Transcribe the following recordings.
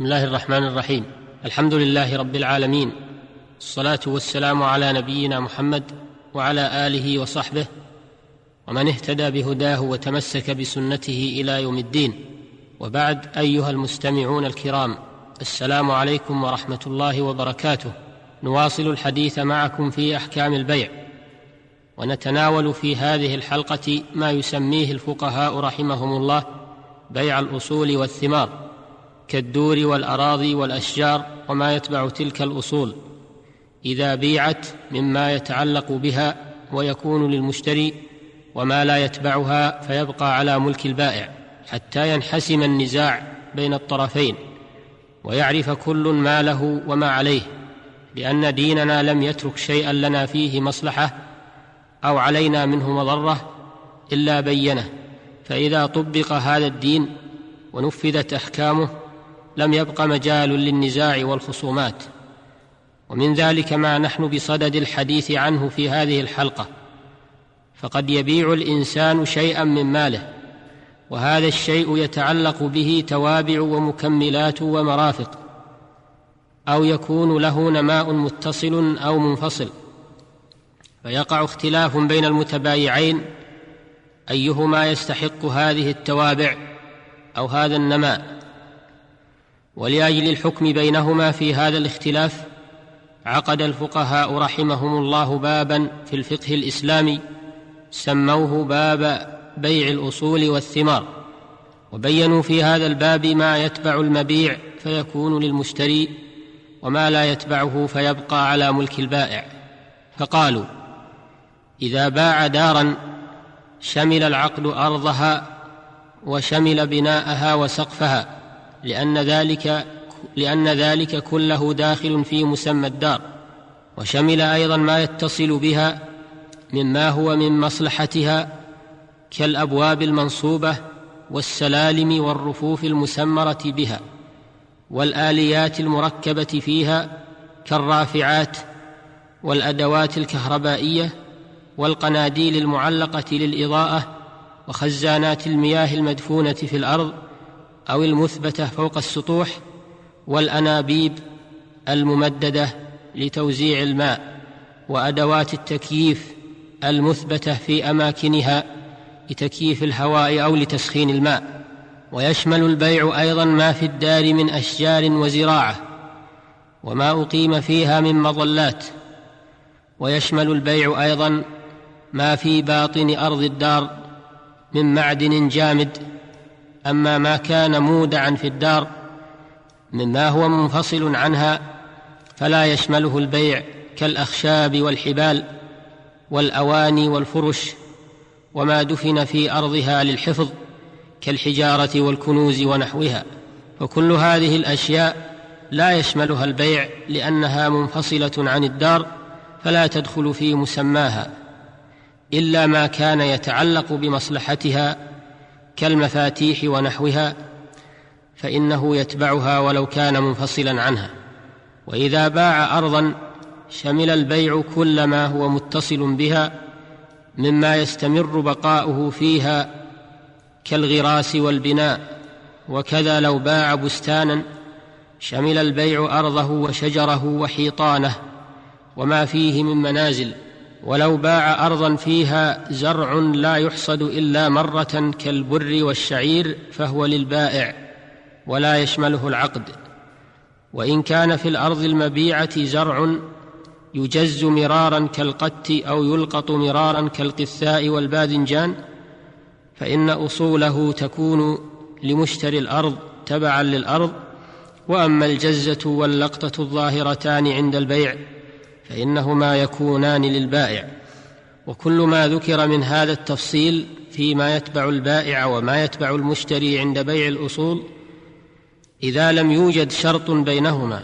بسم الله الرحمن الرحيم. الحمد لله رب العالمين. الصلاة والسلام على نبينا محمد وعلى آله وصحبه ومن اهتدى بهداه وتمسك بسنته إلى يوم الدين. وبعد أيها المستمعون الكرام السلام عليكم ورحمة الله وبركاته. نواصل الحديث معكم في أحكام البيع. ونتناول في هذه الحلقة ما يسميه الفقهاء رحمهم الله بيع الأصول والثمار. كالدور والأراضي والأشجار وما يتبع تلك الأصول إذا بيعت مما يتعلق بها ويكون للمشتري وما لا يتبعها فيبقى على ملك البائع حتى ينحسم النزاع بين الطرفين ويعرف كل ما له وما عليه لأن ديننا لم يترك شيئا لنا فيه مصلحة أو علينا منه مضرة إلا بينه فإذا طبق هذا الدين ونفذت أحكامه لم يبق مجال للنزاع والخصومات. ومن ذلك ما نحن بصدد الحديث عنه في هذه الحلقة. فقد يبيع الإنسان شيئا من ماله وهذا الشيء يتعلق به توابع ومكملات ومرافق أو يكون له نماء متصل أو منفصل. فيقع اختلاف بين المتبايعين أيهما يستحق هذه التوابع أو هذا النماء. ولأجل الحكم بينهما في هذا الاختلاف عقد الفقهاء رحمهم الله بابا في الفقه الإسلامي سموه باب بيع الأصول والثمار وبينوا في هذا الباب ما يتبع المبيع فيكون للمشتري وما لا يتبعه فيبقى على ملك البائع. فقالوا إذا باع دارا شمل العقد أرضها وشمل بناءها وسقفها. لأن ذلك لأن ذلك كله داخل في مسمى الدار وشمل أيضا ما يتصل بها مما هو من مصلحتها كالأبواب المنصوبة والسلالم والرفوف المسمرة بها والآليات المركبة فيها كالرافعات والأدوات الكهربائية والقناديل المعلقة للإضاءة وخزانات المياه المدفونة في الأرض أو المثبتة فوق السطوح والأنابيب الممددة لتوزيع الماء وأدوات التكييف المثبتة في أماكنها لتكييف الهواء أو لتسخين الماء. ويشمل البيع أيضا ما في الدار من أشجار وزراعة وما أقيم فيها من مظلات. ويشمل البيع أيضا ما في باطن أرض الدار من معدن جامد أما ما كان مودعا في الدار مما هو منفصل عنها فلا يشمله البيع كالأخشاب والحبال والأواني والفرش وما دفن في أرضها للحفظ كالحجارة والكنوز ونحوها. وكل هذه الأشياء لا يشملها البيع لأنها منفصلة عن الدار فلا تدخل في مسماها إلا ما كان يتعلق بمصلحتها كالمفاتيح ونحوها فإنه يتبعها ولو كان منفصلا عنها. وإذا باع ارضا شمل البيع كل ما هو متصل بها مما يستمر بقاؤه فيها كالغراس والبناء. وكذا لو باع بستانا شمل البيع أرضه وشجره وحيطانه وما فيه من منازل. ولو باع أرضا فيها زرع لا يحصد إلا مرة كالبر والشعير فهو للبائع ولا يشمله العقد. وإن كان في الأرض المبيعة زرع يجز مرارا كالقت أو يلقط مرارا كالقثاء والباذنجان فإن أصوله تكون لمشتري الأرض تبعا للأرض وأما الجزة واللقطة الظاهرتان عند البيع فإنهما يكونان للبائع وكل ما ذكر من هذا التفصيل فيما يتبع البائع وما يتبع المشتري عند بيع الأصول إذا لم يوجد شرط بينهما.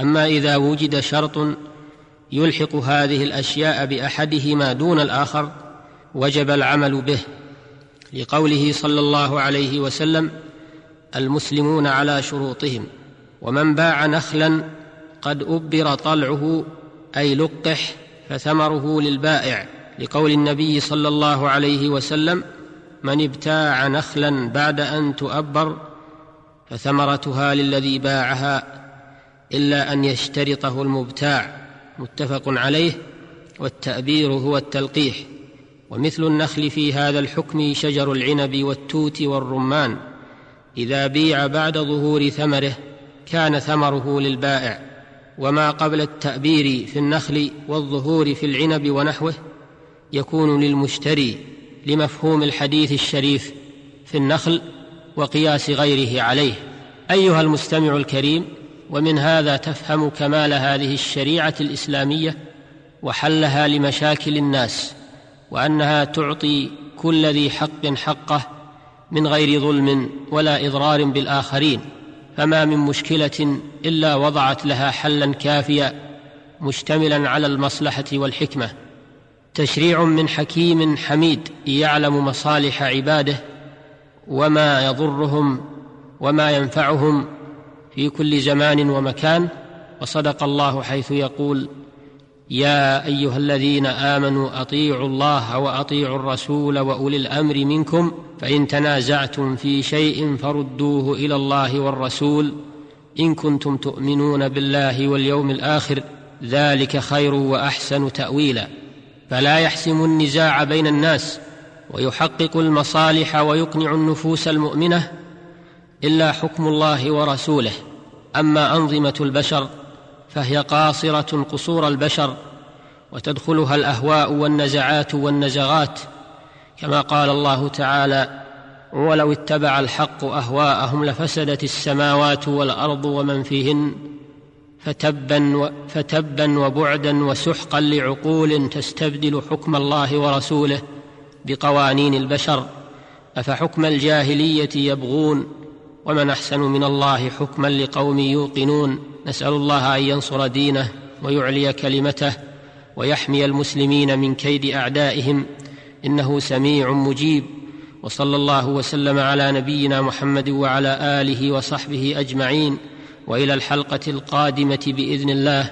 أما إذا وجد شرط يلحق هذه الأشياء بأحدهما دون الآخر وجب العمل به. لقوله صلى الله عليه وسلم المسلمون على شروطهم ومن باع نخلا قد أبر طلعه أي لقح فثمره للبائع لقول النبي صلى الله عليه وسلم من ابتاع نخلا بعد أن تؤبر فثمرتها للذي باعها إلا أن يشترطه المبتاع. متفق عليه والتأبير هو التلقيح. ومثل النخل في هذا الحكم شجر العنب والتوت والرمان إذا بيع بعد ظهور ثمره كان ثمره للبائع. وما قبل التأبير في النخل والظهور في العنب ونحوه يكون للمشتري لمفهوم الحديث الشريف في النخل وقياس غيره عليه. أيها المستمع الكريم ومن هذا تفهم كمال هذه الشريعة الإسلامية وحلها لمشاكل الناس وأنها تعطي كل ذي حق حقه من غير ظلم ولا إضرار بالآخرين. فما من مشكلة إلا وضعت لها حلا كافيا مشتملا على المصلحة والحكمة. تشريع من حكيم حميد يعلم مصالح عباده وما يضرهم وما ينفعهم في كل زمان ومكان. وصدق الله حيث يقول يا أيها الذين آمنوا أطيعوا الله وأطيعوا الرسول وأولي الأمر منكم فإن تنازعتم في شيء فردوه إلى الله والرسول. إن كنتم تؤمنون بالله واليوم الآخر ذلك خير وأحسن تأويلا. فلا يحسم النزاع بين الناس ويحقق المصالح ويقنع النفوس المؤمنة إلا حكم الله ورسوله. أما أنظمة البشر فهي قاصرة قصور البشر وتدخلها الأهواء والنزعات والنزغات كما قال الله تعالى ولو اتبع الحق أهواءهم لفسدت السماوات والأرض ومن فيهن فتبا, فتبا وبعدا وسحقا لعقول تستبدل حكم الله ورسوله بقوانين البشر أفحكم الجاهلية يبغون ومن أحسن من الله حكما لقوم يوقنون. نسأل الله أن ينصر دينه ويعلي كلمته ويحمي المسلمين من كيد أعدائهم. إنه سميع مجيب. وصلى الله وسلم على نبينا محمد وعلى آله وصحبه أجمعين. وإلى الحلقة القادمة بإذن الله.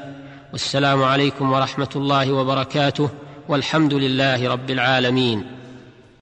والسلام عليكم ورحمة الله وبركاته. والحمد لله رب العالمين.